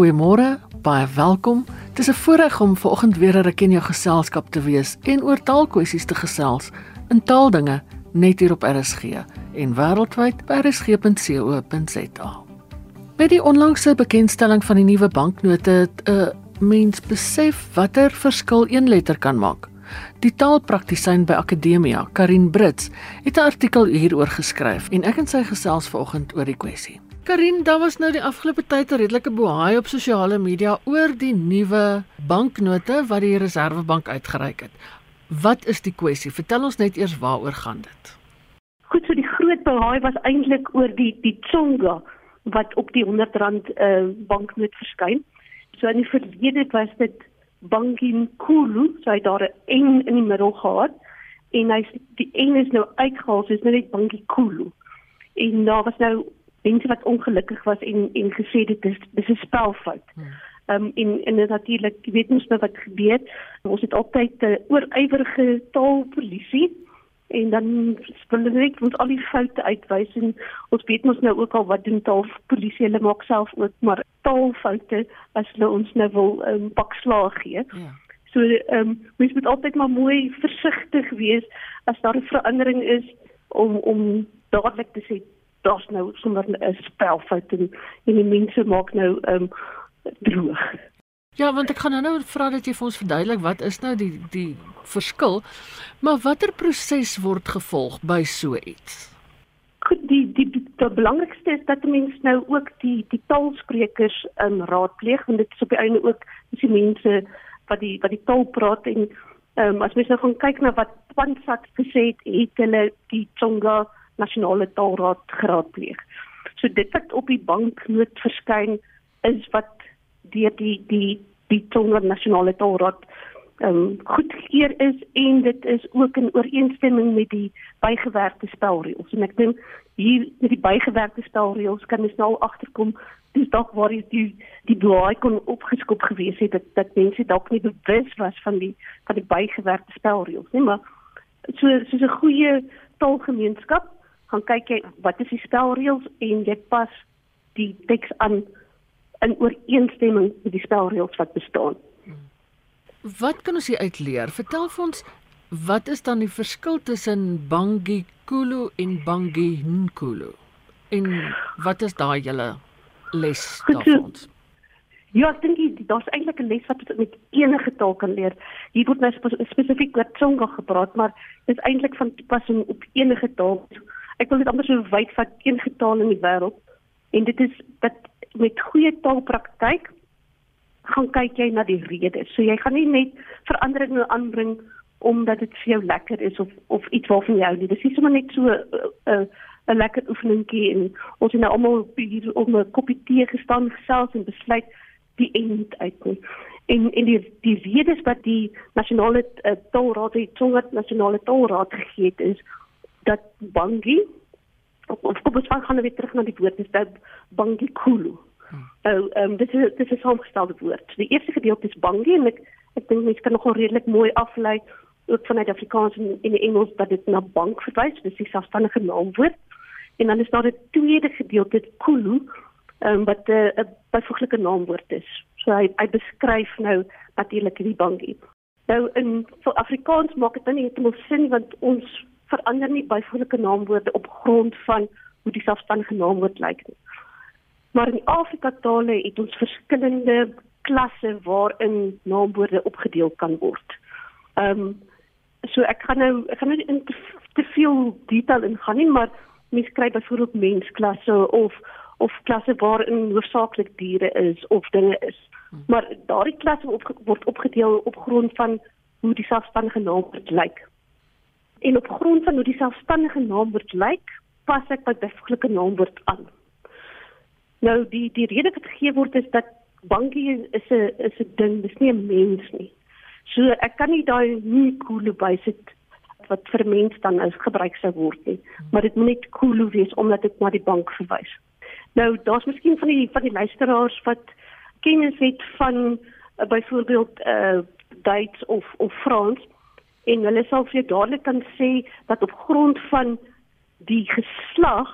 Goeiemôre, baie welkom. Dis 'n voorreg om vanoggend weer 'n ruk in jou geselskap te wees en oor taalkwessies te gesels in taaldinge net hier op RSG en wêreldwyd by rsg.co.za. By die onlangse bekendstelling van die nuwe banknote het 'n uh, mens besef watter verskil een letter kan maak. Die taalpraktisyn by Akademia, Karin Brits, het 'n artikel hieroor geskryf en ek en sy gesels vanoggend oor die kwessie. Karin, daar was nou die afgelope tyd 'n redelike bohaai op sosiale media oor die nuwe banknote wat die Reserwebank uitgereik het. Wat is die kwessie? Vertel ons net eers waaroor gaan dit. Goed, so die groot behaai was eintlik oor die die Tsonga wat op die 100 rand uh, banknoot verskyn. So in die verlede was dit Bankin Kulu, so hy daar 'n N in die middel gehad en hy die N is nou uitgehaal, so is nou net Bankin Kulu. En daar was nou mense wat ongelukkig was en en gesê dit is dis 'n spelfout. Hmm. Ehm um, en en natuurlik weet ons nou wat gebeur. Ons het altyd 'n uh, oorywerige taalpolisie en dan net ons al die foute uitwys en ons weet mos nou ook al wat doen taalpolisie hulle maak self ook maar taalfoute as hulle ons nou wil um, pak slaag gee. Ja. So ehm um, mens moet altyd maar mooi versigtig wees as daar 'n verandering is om om dadelik te sê daar's nou sommer 'n spelfout en, en die mense maak nou ehm um, droog. Ja, want ek gaan nou vra dat jy vir ons verduidelik wat is nou die die verskil. Maar watter proses word gevolg by so iets? Goed, die die die, die belangrikste is dat mense nou ook die die taalsprekers in raadpleeg want dit is op die einde ook dis die mense wat die wat die taal praat en ehm um, as mens nou gaan kyk na wat Pansat gesê het, het hulle die Tsonga nasionale taalraad geraadpleeg. So dit wat op die banknoot verskyn is wat deur die die die Tonga nasionale taalraad ehm um, goedgekeur is en dit is ook in ooreenstemming met die bygewerkte spelreëls. En ek dink hier met die bygewerkte spelreëls kan ons nou agterkom dis dalk waar is die die blaai kon opgeskop gewees het dat dat mense dalk nie bewus was van die van die bygewerkte spelreëls nie, maar so soos 'n goeie taalgemeenskap gaan kyk jy wat is die spelreëls en jy pas die teks aan in ooreenstemming met die spelreëls wat bestaan. Wat kan ons hier uitleer? Vertel vir ons wat is dan die verskil tussen Bangi Kulu en Bangi Nkulu? En wat is daai julle les daarvan? Ja, ek dink daar's eintlik 'n les wat met enige taal kan leer. Hier word nou spesifiek oor Tsonga gepraat, maar dit is eintlik van toepassing op enige taal ek wil dit amper so wyd vat een getal in die wêreld en dit is dat met goeie taalpraktyk gaan kyk jy na die redes. So jy gaan nie net veranderinge aanbring omdat dit vir jou lekker is of of iets waarvan jy hou nie. Dis nie sommer net so 'n uh, uh, 'n lekker oefeningkie en ons het nou almal hier om 'n koppie tee gestaan gesels en besluit die end uit nie. En en die die redes wat die nasionale uh, taalraad, die Tsonga nasionale taalraad gegee het is dat bangi of kom ons gaan weer terug na die woord dis dat bangi kulu. Hmm. Nou ehm um, dit is dit is 'n saamgestelde woord. Die eerste gedeelte is bangi en ek ek dink mense kan nogal redelik mooi aflei ook vanuit Afrikaans en in Engels dat dit na bank verwys, dis die selfstandige naamwoord. En dan is daar 'n tweede gedeelte kulu ehm um, wat 'n uh, byvoeglike naamwoord is. So hy hy beskryf nou natuurlik die bangi. Nou in vir Afrikaans maak dit dan nie heeltemal sin want ons verander nie byvoeglike naamwoorde op grond van hoe die selfstandige naamwoord lyk nie. Maar in Afrika tale het ons verskillende klasse waarin naamwoorde opgedeel kan word. Ehm um, so ek gaan nou ek gaan nou in te, te veel detail ingaan nie, maar mens kry byvoorbeeld mensklasse of of klasse waarin hoofsaaklik diere is of dinge is. Maar daardie klasse op, word opgedeel op grond van hoe die selfstandige naamwoord lyk en op grond van hoe die selfstandige naamwoord lyk, pas ek by byvoeglike naamwoord aan. Nou die die rede wat gegee word is dat bankie is 'n is 'n ding, dis nie 'n mens nie. So ek kan nie daai nie cool bysit wat vir mens dan as gebruik sou word nie, maar dit moet net cool wees omdat dit na die bank verwys. Nou daar's miskien van die van die luisteraars wat kennis het van uh, byvoorbeeld uh Duits of of Frans en hulle sal vir jou dadelik kan sê dat op grond van die geslag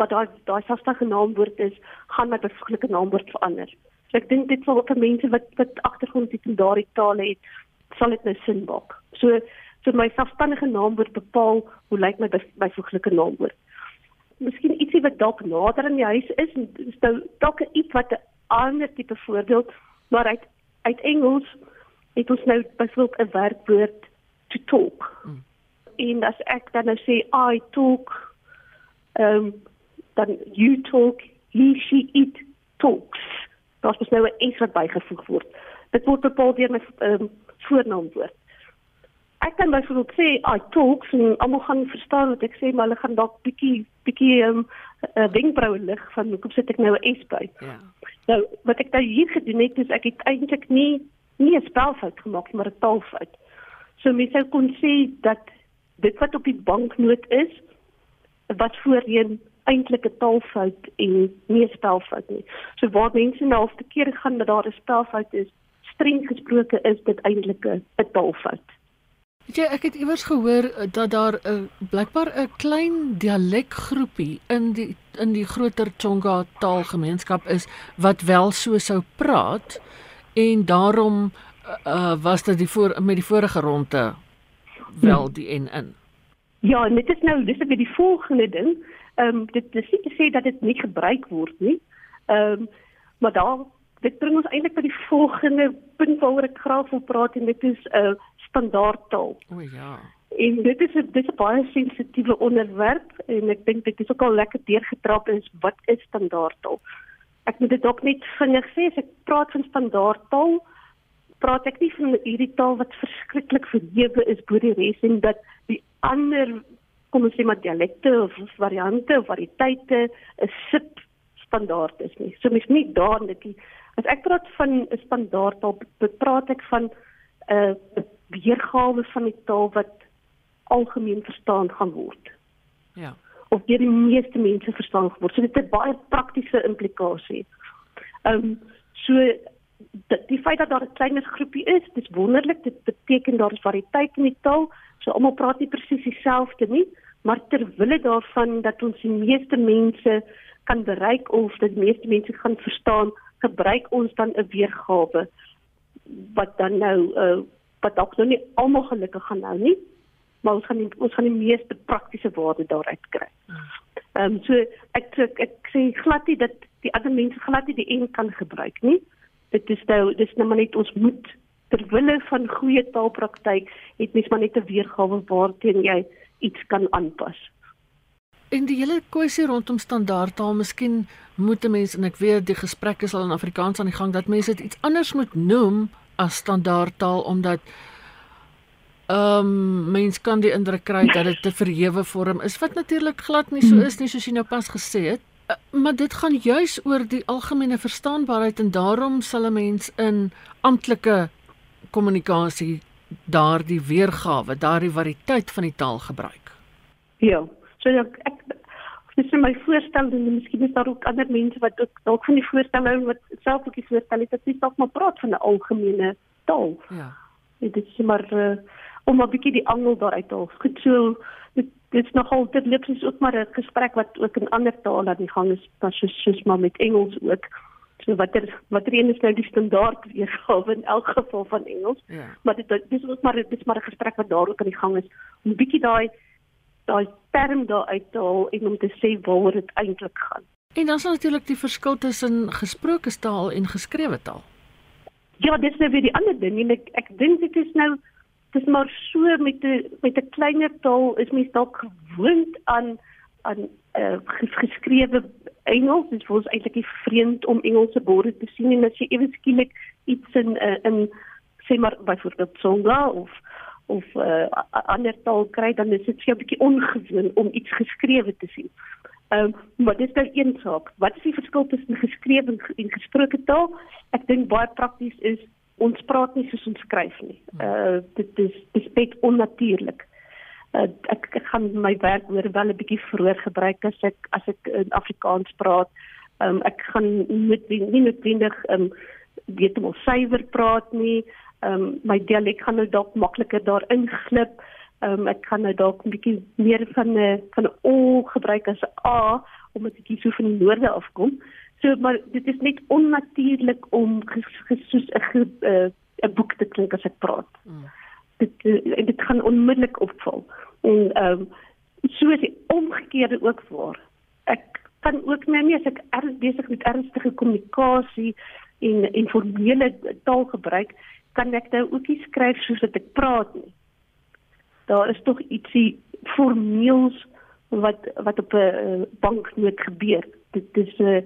wat daai daai selfstandige naamwoord is, gaan my bevloedelike naamwoord verander. So ek dink dit sal vir mense wat wat agtergrond het in daardie tale het, sal dit nou sin maak. So so my selfstandige naamwoord bepaal hoe lyk my byvoeglike naamwoord. Miskien ietsie wat dalk nader in die huis is, is nou dalk iets wat 'n ander tipe voorbeeld, maar uit uit Engels het ons nou byvoorbeeld 'n werkwoord to talk. Hmm. En as ek dan nou sê I talk ehm um, dan you talk, he she it talks. Daar's mos nou 'n s wat bygevoeg word. Dit word bepaal deur my ehm um, voornaamwoord. Ek kan byvoorbeeld sê I talks en almal gaan verstaan wat ek sê, maar hulle gaan dalk bietjie bietjie ehm um, uh, wenkbrauwe lig van hoekom sit ek nou 'n s by. Ja. Nou wat ek nou hier gedoen het is ek het eintlik nie nie 'n spelfout gemaak nie, maar 'n taalfout. So mense sou kon sê dat dit wat op die banknoot is wat voorheen eintlik 'n taalfout en nie 'n spelfout nie. So waar mense nou al te keer gaan dat daar 'n spelfout is, streng gesproke is dit eintlik 'n taalfout. Ja, ek het iewers gehoor eh, dat daar 'n blykbaar 'n klein dialekgroepie in die in die groter Tsonga taalgemeenskap is wat wel so sou praat en daarom uh, was dit die voor met die vorige ronde wel die en in. Ja, dit is nou dis weer die volgende ding. Ehm um, dit is nie te sê dat dit nie gebruik word nie. Ehm um, maar daar dit bring ons eintlik by die volgende punt waaroor ek graag wil praat en dit is 'n uh, standaardtaal. O ja. En dit is 'n dis 'n baie sensitiewe onderwerp en ek dink dit is ook al lekker deurgetrap is wat is standaardtaal. Ek moet dit ook net vinnig sê as ek praat van standaardtaal praat ek nie van hierdie taal wat verskriklik verhewe is bo die res en dat die ander kom ons sê maar dialekte of variante of variëteite 'n sip standaard is nie. So mens nie daar net die as ek praat van 'n standaard taal, praat ek van 'n uh, weergawe van die taal wat algemeen verstaan gaan word. Ja. Of deur die meeste mense verstaan word. So dit het baie praktiese implikasie. Ehm um, so dat die feit dat daar 'n kleiner groepie is, dis wonderlik. Dit beteken daar is variëteit in die taal. So almal praat nie presies dieselfde nie, maar ter wille daarvan dat ons die meeste mense kan bereik of dat die meeste mense gaan verstaan, gebruik ons dan 'n weergawe wat dan nou uh, wat dalk nou nie almal gelukkig gaan nou nie, maar ons gaan die, ons gaan die meeste praktiese waarde daaruit kry. Ehm um, so ek ek, ek sê glad nie dat die ander mense glad nie die en kan gebruik nie dit is nou dis nou maar net ons moet ter wille van goeie taalpraktyk het mens maar net 'n weergawe waarteen jy iets kan aanpas. In die hele kwessie rondom standaardtaal, miskien moet 'n mens en ek weet die gesprek is al in Afrikaans aan die gang dat mense dit iets anders moet noem as standaardtaal omdat ehm um, mens kan die indruk kry dat dit 'n verhewe vorm is wat natuurlik glad nie so is nie soos jy nou pas gesê het. Uh, maar dit gaan juis oor die algemene verstaanbaarheid en daarom sal 'n mens in amptelike kommunikasie daardie weergawe, daardie variëteit van die taal gebruik. Ja, so ja, ek dis my voorstel en miskien is daar ook ander mense wat ook dalk van die voorstelle wat self ook die voorstel het dat jy dalk maar praat van 'n algemene taal. Ja. Dit is maar uh, om 'n bietjie die angel daaruit te haal. Goed so dit dit's nogal dit loop soos ook maar 'n gesprek wat ook in ander tale aan die gang is, soos soos maar met Engels ook. So wat er wat er een is nou die standaard weergawe in elk geval van Engels. Ja. Maar dit dis ook maar dis maar 'n gesprek wat daar ook aan die gang is om 'n bietjie daai daai term daar uit te haal en om te sê waaroor dit eintlik gaan. En dan is natuurlik die verskil tussen gesproke taal en geskrewe taal. Ja, dis nou weer die ander ding en ek ek dink dit is nou dis maar so met 'n met 'n kleiner taal is mens dalk gewoond aan aan uh, geskrewe Engels. Dit voel eintlik nie vreemd om Engelse borde te sien en as jy ewe skielik iets in uh, in sê maar byvoorbeeld Tsonga of of 'n uh, ander taal kry dan is dit vir jou 'n bietjie ongewoon om iets geskrewe te sien. Ehm um, maar dis nou een saak. Wat is die verskil tussen geskrewe en gesproke taal? Ek dink baie prakties is ons praat nie soos ons skryf nie. Uh dit is baie onnatuurlik. Uh, ek, ek gaan my werk oor wel 'n bietjie vroeër gebruik as ek as ek in Afrikaans praat. Um ek gaan met nie noodwendig um weet om suiwer praat nie. Um my dialek gaan nou dalk makliker daarin glip. Um ek kan nou dalk 'n bietjie meer van 'n van 'n o gebruik as 'n a omdat ek hier so van die noorde afkom. So maar dit is net onnatuurlik om soos 'n 'n boek te klink as ek praat. Mm. Dit uh, dit gaan onmiddellik opval. En ehm um, so is die omgekeerde ook waar. Ek kan ook nou nie as ek erns besig met ernstige kommunikasie en informele taal gebruik, kan ek nou ook nie skryf soos wat ek praat nie. Daar is tog ietsie formeels wat wat op 'n banknoot gebeur. Dit is 'n uh,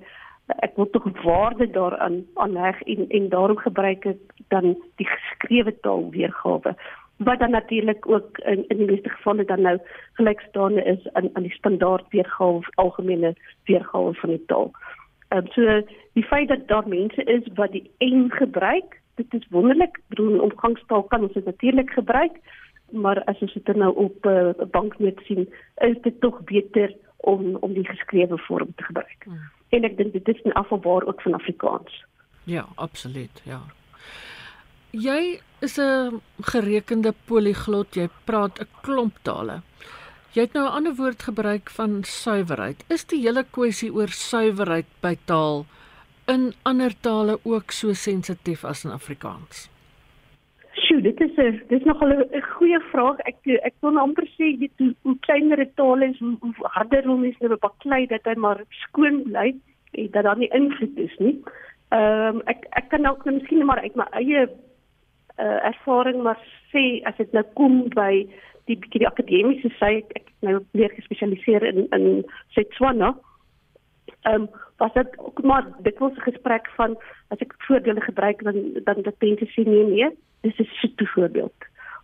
ek wil tog waarde daaraan aanleg en en daarom gebruik ek dan die geskrewe taal weergawe wat dan natuurlik ook in in die meeste gevalle dan nou gelykstaande is aan aan die standaard weergawe algemene weergawe van die taal. Ehm um, so die feit dat daar mense is wat die en gebruik, dit is wonderlik. Bedoel omgangstaal kan ons natuurlik gebruik, maar as ons dit nou op 'n uh, banknoot sien, is dit tog beter om om die geskrewe vorm te gebruik. Hmm. En ek dink dit is in afvalbaar ook van Afrikaans. Ja, absoluut, ja. Jy is 'n gerekende poliglot, jy praat 'n klomp tale. Jy het nou 'n ander woord gebruik van suiwerheid. Is die hele kwessie oor suiwerheid by taal in ander tale ook so sensitief as in Afrikaans? Sjoe, dit is 'n dis nogal 'n goeie vraag. Ek ek wil nou amper sê dit hoe, hoe kleiner 'n taal is, hoe, hoe harder hom is om op klei dat hy maar skoon bly en dat daar nie is nie. Ehm um, ek ek kan ook nou miskien maar uit my eie uh, ervaring maar sê as dit nou kom by die bietjie die akademiese sy ek, ek nou meer gespesialiseer in in Setswana. Ehm um, was dit ook maar dit was 'n gesprek van as ek voordele gebruik dan dan dat mense sê nee nee, dis 'n soete voorbeeld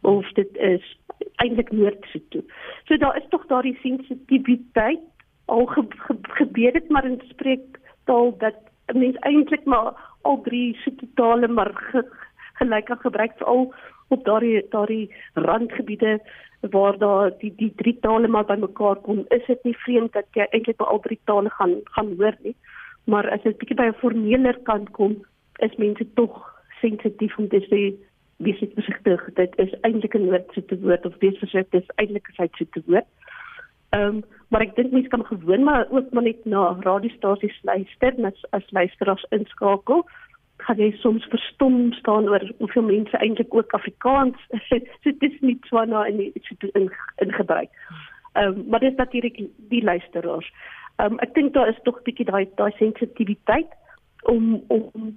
of dit is eintlik noord soete. So daar is tog daardie sensitiwiteit al ge, ge, gebeur dit maar in spreektaal dat 'n mens eintlik maar al drie soete tale maar ge, gelyk kan gebruik veral op daardie daardie randgebiede waar daar die die drie tale maar bymekaar kom is dit nie vreemd dat jy eintlik by al drie tale gaan gaan hoor nie. Maar as dit bietjie by 'n formeler kant kom is mense tog sensitief om te sê wie sit versigtig dit is eintlik 'n noordse te woord of wees versigtig is eintlik 'n suidse te woord. Ehm um, maar ek dink mense kan gewoon maar ook maar net na radiostasies luister as as luisteraars inskakel gaan jy soms verstom staan oor hoeveel mense eintlik ook Afrikaans so dit is nie swana in die in, in gebruik. Ehm um, maar dis natuurlik die luisteraars. Ehm um, ek dink daar is tog 'n bietjie daai daai sensitiwiteit om om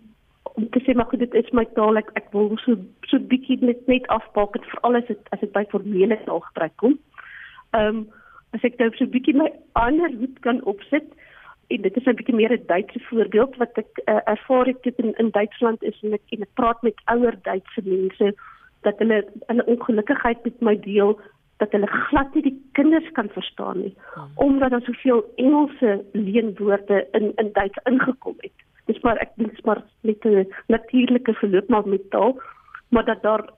om te sê maar goed dit is my taal ek, ek wil so so bietjie net net afpak dit veral as dit as dit by formele taal gebruik kom. Ehm um, as ek nou so bietjie my ander hoed kan opsit en dit is 'n bietjie meer 'n Duitse voorbeeld wat ek uh, ervaar het in in Duitsland is en ek en ek praat met ouer Duitse mense dat hulle 'n ongelukkigheid met my deel dat hulle glad nie die kinders kan verstaan nie hmm. omdat daar soveel Engelse leenwoorde in in Duits ingekom het. Dis maar ek dink maar met 'n natuurlike verloop maar met taal maar dat daar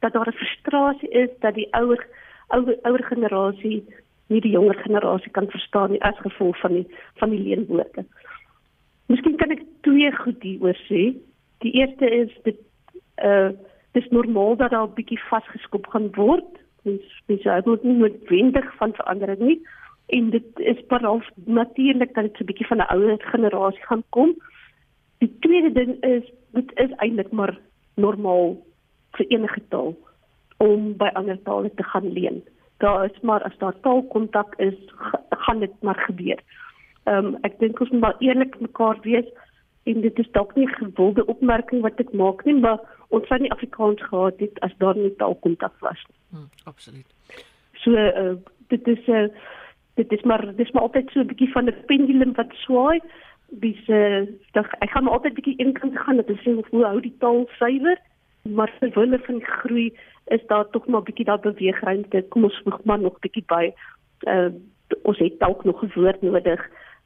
dat daar 'n frustrasie is dat die ouer ouer ouer generasie nie die jonger generasie kan verstaan nie as gevolg van die van die leenwoorde. Miskien kan ek twee goed hieroor sê. Die eerste is dit uh dis normaal dat daar 'n bietjie vasgeskop gaan word. Dis spesiaal moet nie noodwendig van verandering nie en dit is parals natuurlik dat dit so 'n bietjie van 'n ouer generasie gaan kom. Die tweede ding is dit is eintlik maar normaal vir enige taal om by ander tale te gaan leen daar is maar as daar taalkontak is, gaan dit maar gebeur. Ehm um, ek dink ons moet maar eerlik mekaar wees en dit is dalk nie 'n gewilde opmerking wat ek maak nie, maar ons sou nie Afrikaans gehad het as daar nie taalkontak was nie. Hmm, absoluut. So uh, dit is 'n uh, eh, dit is maar dis maar altyd so 'n bietjie van 'n pendulum wat swaai. Dis uh, ek gaan altyd bietjie eenkant gaan dat ek sê hoe hou die taal suiwer, maar vir wille van groei is daar tog maar 'n bietjie daar beweegruimte. Kom ons voeg maar nog 'n bietjie by. Uh ons het dalk nog 'n woord nodig.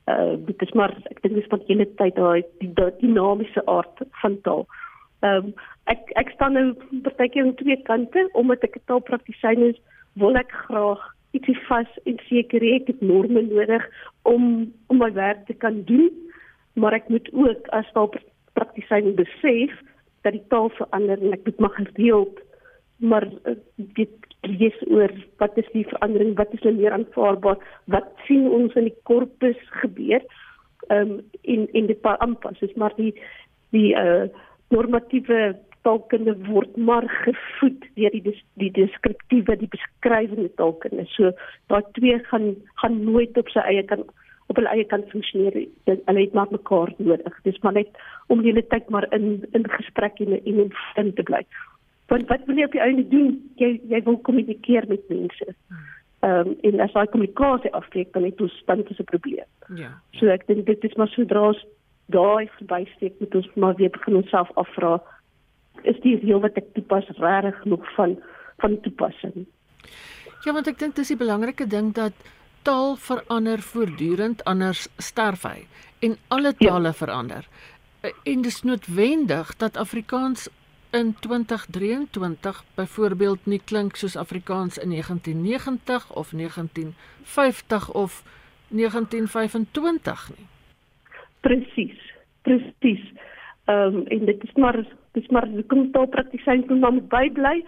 Uh dit is maar ek dink dis van die hele tyd daai die dinamiese aard van taal. Ehm um, ek ek staan nou partykeer aan twee kante omdat ek 'n taalpraktisyn is, wil ek graag ietsie vas en seker hê ek het norme nodig om om my werk te kan doen, maar ek moet ook as taalpraktisyn besef dat die taal verander en ek moet maar gereeld maar eh, dit lees oor wat is die verandering wat is nou meer aanvaarbaar wat sien ons in die korpus gebeur ehm um, in in die paar aanpas is maar die die uh normatiewe taalkunde word maar gevoed deur die die, die deskriptiewe die beskrywende taalkunde. So daai twee gaan gaan nooit op sy eie kan op hulle eie kan funksioneer. Hulle het maar mekaar nodig. Dis maar net om die hele tyd maar in in gesprek en in in te bly. Want wat wil jy op die einde doen? Jy jy wil kommunikeer met mense. Ehm um, en as daai kommunikasie afbreek, dan het ons dan 'n probleem. Ja. So ek dink dit is maar sodra ons daai verbysteek moet ons maar weer begin onsself afvra is die reël wat ek toepas reg genoeg van van toepassing. Ja, want ek dink dis die belangrike ding dat taal verander voortdurend anders sterf hy en alle ja. tale ja. verander. En dis noodwendig dat Afrikaans in 2023 byvoorbeeld nie klink soos Afrikaans in 1990 of 1950 of 1925 nie. Presies. Presies. Ehm um, en dit is maar dis maar kom tot praktisyn kom dan bybly.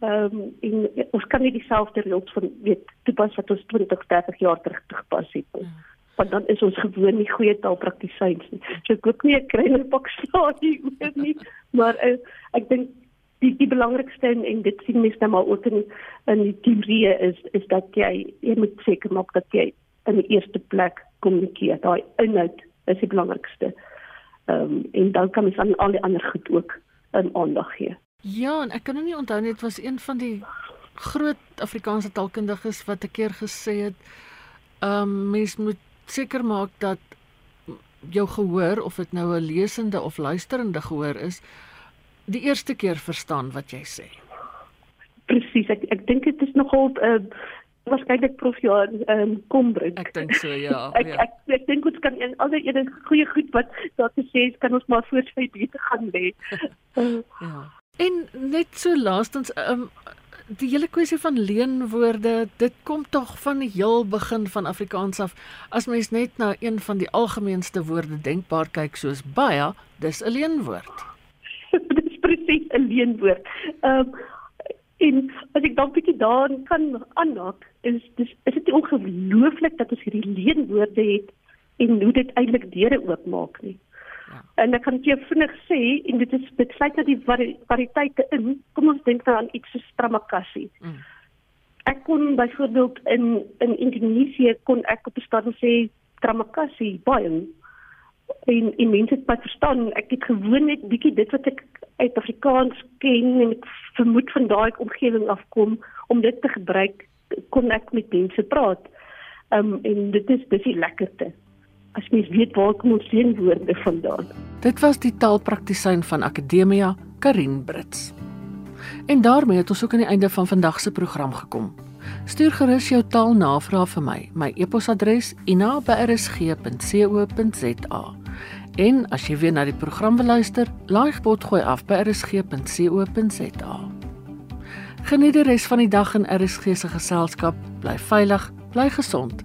Ehm um, en ons kan nie dieselfde reëls van weet toepas wat ons 20, 30 jaar terug toegepas het nie. Ja. Want dan is ons gewoon nie goeie taalpraktisyns nie. So ek koop nie 'n kleiner pak slaag nie oor nie, maar uh, ek dink die die belangrikste en, en dit sien mense nou maar ook in in die teorie is is dat jy jy moet seker maak dat jy in die eerste plek kommunikeer. Daai inhoud is die belangrikste. Ehm um, en dan kan mens aan al die ander goed ook in aandag gee. Ja, en ek kan nou nie onthou net was een van die groot Afrikaanse taalkundiges wat 'n keer gesê het, ehm um, mens moet seker maak dat jou gehoor of dit nou 'n lesende of luisterende gehoor is, die eerste keer verstaan wat jy sê. Presies, ek ek dink dit is nogal 'n uh, waarskynlik prof ja ehm um, kom bring. Ek dink so ja. ek, ja. ek ek, ek dink ons kan al die enige goeie goed wat daar te sê is kan ons maar voor sy beter gaan lê. ja. En net so laastens um, die hele kwessie van leenwoorde, dit kom tog van die heel begin van Afrikaans af. As mens net na een van die algemeenste woorde denkbaar kyk soos baie, dis 'n leenwoord. dis presies 'n leenwoord. Ehm um, En as ek dan bietjie daarin kan aanhaak, is dis is dit ongelooflik dat ons hierdie leenwoorde het en hoe dit eintlik deure oopmaak nie. Ja. En ek kan jou vinnig sê en dit is dit sluit dat die variëteite in. Kom ons dink nou aan iets so stramakassie. Mm. Ek kon byvoorbeeld in in Indonesië kon ek op 'n stadium sê stramakassie baie en en mense het pas verstaan ek het gewoon net bietjie dit wat ek uit Afrikaans ken en ek vermoed van daai omgewing afkom om dit te gebruik kon ek met mense praat. Ehm um, en dit is dis die lekkerte. As mens weet waar kom ons sien woorde vandaan. Dit was die taalpraktisyn van Akademia Karin Brits. En daarmee het ons ook aan die einde van vandag se program gekom. Stuur gerus jou taalnavrae vir my. My e-posadres ina@rsg.co.za. En as jy weer na die program wil luister, laai pot gooi af by rsg.co.za. Geniet die res van die dag in RSG se geselskap. Bly veilig, bly gesond